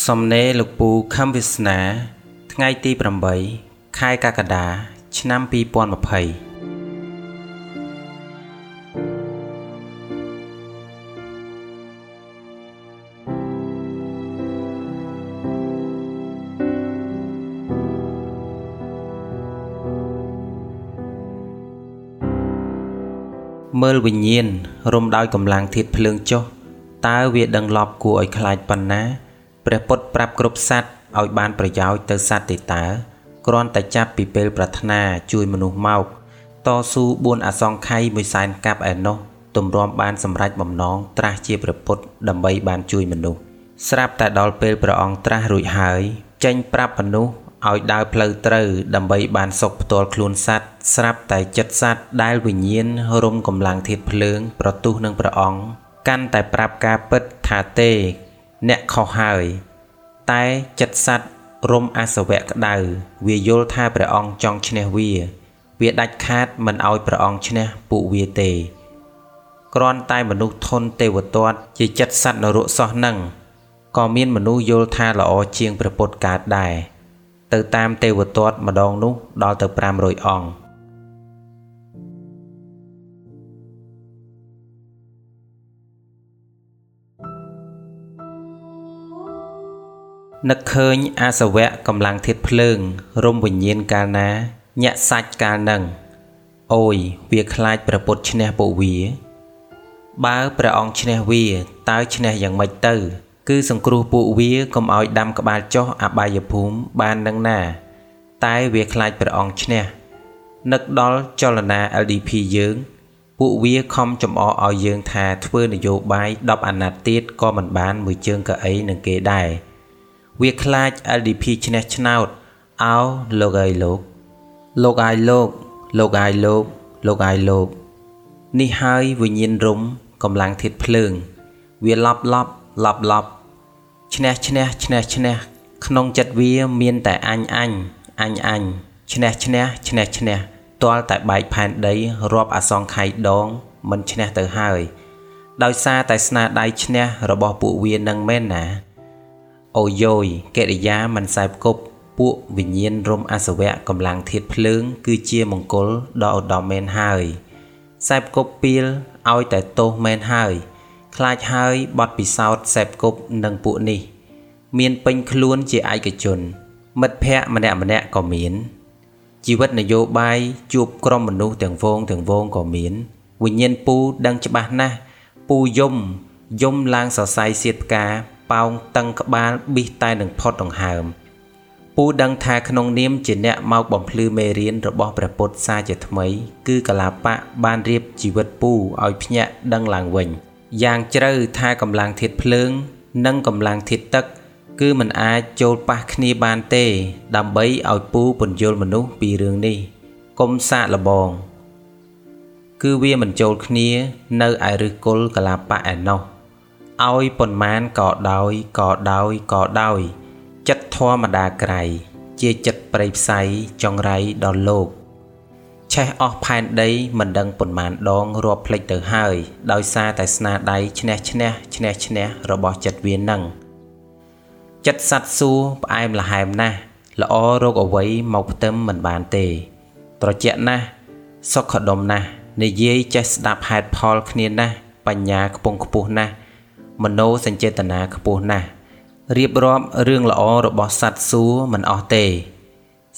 សំណេរលោកពូខំវាសនា ថ្ងៃទី8ខែកក្កដា ឆ្នាំ2020មើលវិញ្ញាណរុំដោយកម្លាំងធាតភ្លើងចុះតើវាដឹងលប់គួរឲ្យខ្លាចប៉ុណ្ណា ព្រះពុទ្ធប្រាប់គ្រប់សត្វឲ្យបានប្រយោជន៍ទៅសត្វទេតើគ្រាន់តែចាប់ពីពេលប្រាថ្នាជួយមនុស្សមកតស៊ូ4អសង្ខ័យមួយសែនកាប់ឯណោះទម្រាំបានសម្រេចបំណងត្រាស់ជាព្រះពុទ្ធដើម្បីបានជួយមនុស្សស្រាប់តែដល់ពេលព្រះអង្គត្រាស់រួចហើយ ចេញប្រាប់មនុស្សឲ្យដើរផ្លូវត្រូវដើម្បីបានសុខផ្ទាល់ខ្លួនសត្វស្រាប់តែចិត្តសត្វដែលវិញ្ញាណរុំកម្លាំងធាតភ្លើង ប្រទុះនឹងព្រះអង្គកាន់តែប្រាប់ការពិតថាទេ អ្នកខុសហើយ តែចិត្តសัตว์រំអសវៈក្តៅវាយល់ថាព្រះអង្គចង់ឈ្នះវា វាដាច់ខាតមិនឲ្យព្រះអង្គឈ្នះពួកវាទេគ្រាន់តែមនុស្សធន់ទេវទត្តជាចិត្តសัตว์នរកសោះនឹងក៏មានមនុស្សយល់ថាល្អជាងព្រះពុទ្ធកើតដែរទៅតាមទេវទត្តម្ដងនោះដល់ទៅ500អង្គ នឹកឃើញអាសវៈកម្លាំងធាតភ្លើង រំវិញ្ញាណកាលណា ញាក់សាច់កាលនឹងអូយវាខ្លាចព្រះពុទ្ធឈ្នះពួកវា បើព្រះអង្គឈ្នះវាតើឈ្នះយ៉ាងម៉េចទៅ គឺសង្គ្រោះពួកវាកុំឲ្យដាំក្បាលចុះអបាយភូមិបាននឹងណា តែវាខ្លាចព្រះអង្គឈ្នះនឹកដល់ចលនា LDP យើង ពួកវាខំចំអកឲ្យយើងថាធ្វើនយោបាយ10អាណត្តិទៀតក៏មិនបានមួយជើងកៅអីនឹងគេដែរ វាខ្លាច LDP ឈ្នះឆ្នោតអោលោកអើយលោក លោកអាយលោកលោកអាយលោកលោកអាយលោកនេះហើយវិញ្ញាណរុំកម្លាំងធាតភ្លើង វាឡប់ឡប់ឡប់ឡប់ឈ្នះឈ្នះឈ្នះឈ្នះក្នុងចិត្តវាមានតែអញអញអញអញឈ្នះឈ្នះឈ្នះឈ្នះទាល់តែបែកផែនដីរាប់អសង្ខ័យដង មិនឈ្នះទៅហើយ ដោយសារតែស្នាដៃឈ្នះរបស់ពួកវានឹងមែនណា អូយ៉យកិរិយាមិនសែបគប់ពួកវិញ្ញាណរំអសវៈកម្លាំងធាតភ្លើង គឺជាមង្គលដ៏ឧត្តមមែនហើយសែបគប់ពីលឲ្យតែទោសមែនហើយខ្លាចហើយបត់ពិសោធន៍សែបគប់នឹងពួកនេះ មានពេញខ្លួនជាឯកជន មិត្តភ័ក្តិម្នាក់ម្នាក់ក៏មានជីវិតនយោបាយជួបក្រុមមនុស្សទាំងវងទាំងវងក៏មាន វិញ្ញាណពូដឹងច្បាស់ណាស់ពូយំយំឡើងសរសៃសៀតផ្កាប៉ោងតឹងក្បាលប៊ីសតែនឹងផុតដង្ហើមពូដឹងថាក្នុងនាមជាអ្នកមកបំភ្លឺមេរៀនរបស់ព្រះពុទ្ធសាជាថ្មី គឺកលាបៈបានរៀបជីវិតពូឲ្យភ្ញាក់ដឹងឡើងវិញ យ៉ាងជ្រៅថាកម្លាំងធាតភ្លើង និងកម្លាំងធាតទឹក គឺมันអាចចូលប៉ះគ្នាបានទេ ដើម្បីឲ្យពូពន្យល់មនុស្សពីរឿងនេះកុំសាកលបងគឺវាមិនចូលគ្នា នៅឯឫសគល់កលាបៈឯណោះ ឲ្យប៉ុន្មានក៏ដោយក៏ដោយក៏ដោយ ចិត្តធម្មតាក្រៃជាចិត្តប្រៃផ្សៃចង្រៃដល់លោកឆេះអស់ផែនដីមិនដឹងប៉ុន្មានដងរាប់ភ្លេចទៅហើយ ដោយសារតែស្នាដៃឈ្នះឈ្នះឈ្នះឈ្នះរបស់ចិត្តវានឹងចិត្តសัตว์សួរផ្អែមល្ហែមណាស់ល្អរកអ្វីមកផ្ទឹមមិនបានទេ ត្រជាក់ណាស់សុខដុមណាស់និយាយចេះស្ដាប់ហេតុផលគ្នាណាស់បញ្ញាខ្ពង់ខ្ពស់ណាស់ មโนសញ្ចេតនាខ្ពស់ណាស់រៀបរាប់រឿងល្អរបស់សត្វសួរមិនអស់ទេ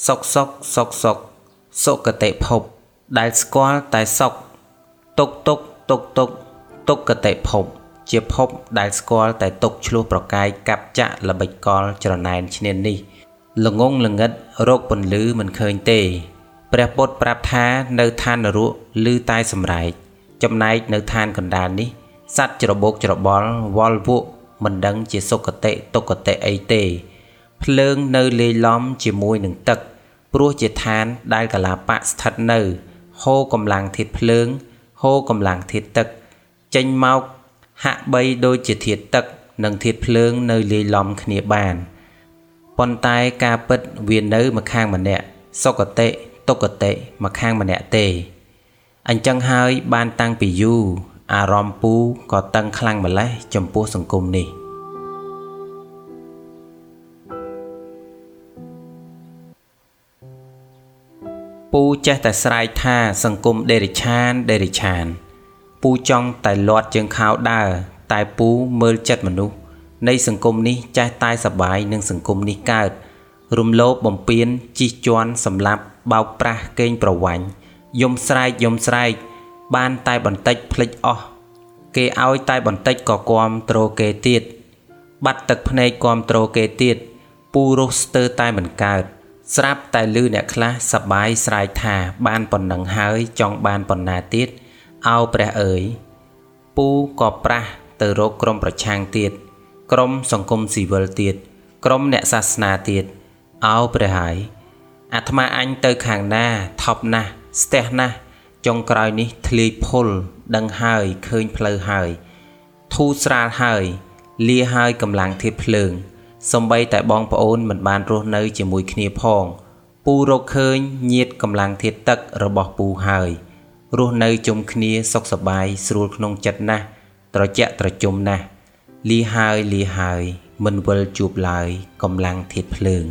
សុកសុកសុកសុកសុគតិភព ដែលស្គាល់តែសុកទុកទុកទុកទុកទុគតិភព ជាភពដែលស្គាល់តែទុកឆ្លោះប្រកាយកាប់ចាក់ល្បិចកលច្រណែនឈ្នាននេះល្ងងល្ងិតរោគពន្លឺមិនឃើញទេព្រះពុទ្ធប្រាប់ថានៅឋាននរកឮតែសម្រែកចំណែកនៅឋានកណ្ដាលនេះ សัตว์ច្របោកច្របល់វល់វក់មិនដឹងជាសុគតិទុគតិអីទេ ភ្លើងនៅលេីឡំជាមួយនឹងទឹក ព្រោះជាឋានដែលកលាបៈស្ថិតនៅ ហូរកម្លាំងធាតភ្លើង ហូរកម្លាំងធាតទឹក ចេញមកហាក់បីដូចជាធាតទឹកនិងធាតភ្លើងនៅលាយឡំគ្នាបានប៉ុន្តែការពិតវានៅម្ខាងម្នាក់សុគតិទុគតិម្ខាងម្នាក់ទេអញ្ចឹងហើយបានតាំងពីយូរ អារម្មណ៍ពូក៏តឹងខ្លាំងម្ល៉េះចំពោះសង្គមនេះពូចេះតែស្រែកថាសង្គមដេរិឆានដេរិឆាន ពូចង់តែលាត់ជើងខោដើរតែពូមើលចិត្តមនុស្សនៃសង្គមនេះចេះតែសបាយនឹងសង្គមនេះកើត រំលោភបំពានជីកជន់សម្លាប់បោកប្រាស់កេងប្រវ័ញ្ចយំស្រែកយំស្រែក បានតែបន្តិចភ្លេចអស់គេឲ្យតែបន្តិចក៏គំត្រគេទៀតបាត់ទឹកភ្នែកគំត្រគេទៀតពូរស់ស្ទើរតែមិនកើត ស្រាប់តែលឺអ្នកខ្លះសបាយស្រែកថាបានប៉ុណ្ណឹងហើយចង់បានប៉ុណ្ណាទៀតអោព្រះអើយពូក៏ប្រះទៅរកក្រុមប្រឆាំងទៀតក្រុមសង្គមស៊ីវិលទៀតក្រុមអ្នកសាសនាទៀតអោព្រះហើយអាត្មាអញទៅខាងណាថប់ណាស់ស្ទះណាស់ ចុងក្រោយនេះធ្លាយភុលដឹងហើយឃើញផ្លូវហើយធូរស្រាលហើយលាហើយកម្លាំងធាតភ្លើងសំបីតែបងប្អូនមិនបានរស់នៅជាមួយគ្នាផង ពូរកឃើញញាតកម្លាំងធាតទឹករបស់ពូហើយរស់នៅជុំគ្នាសុខសប្បាយស្រួលក្នុងចិត្តណាស់ត្រជាក់ត្រជុំណាស់លីហើយលីហើយមិនវិលជួបឡើយកម្លាំងធាតភ្លើង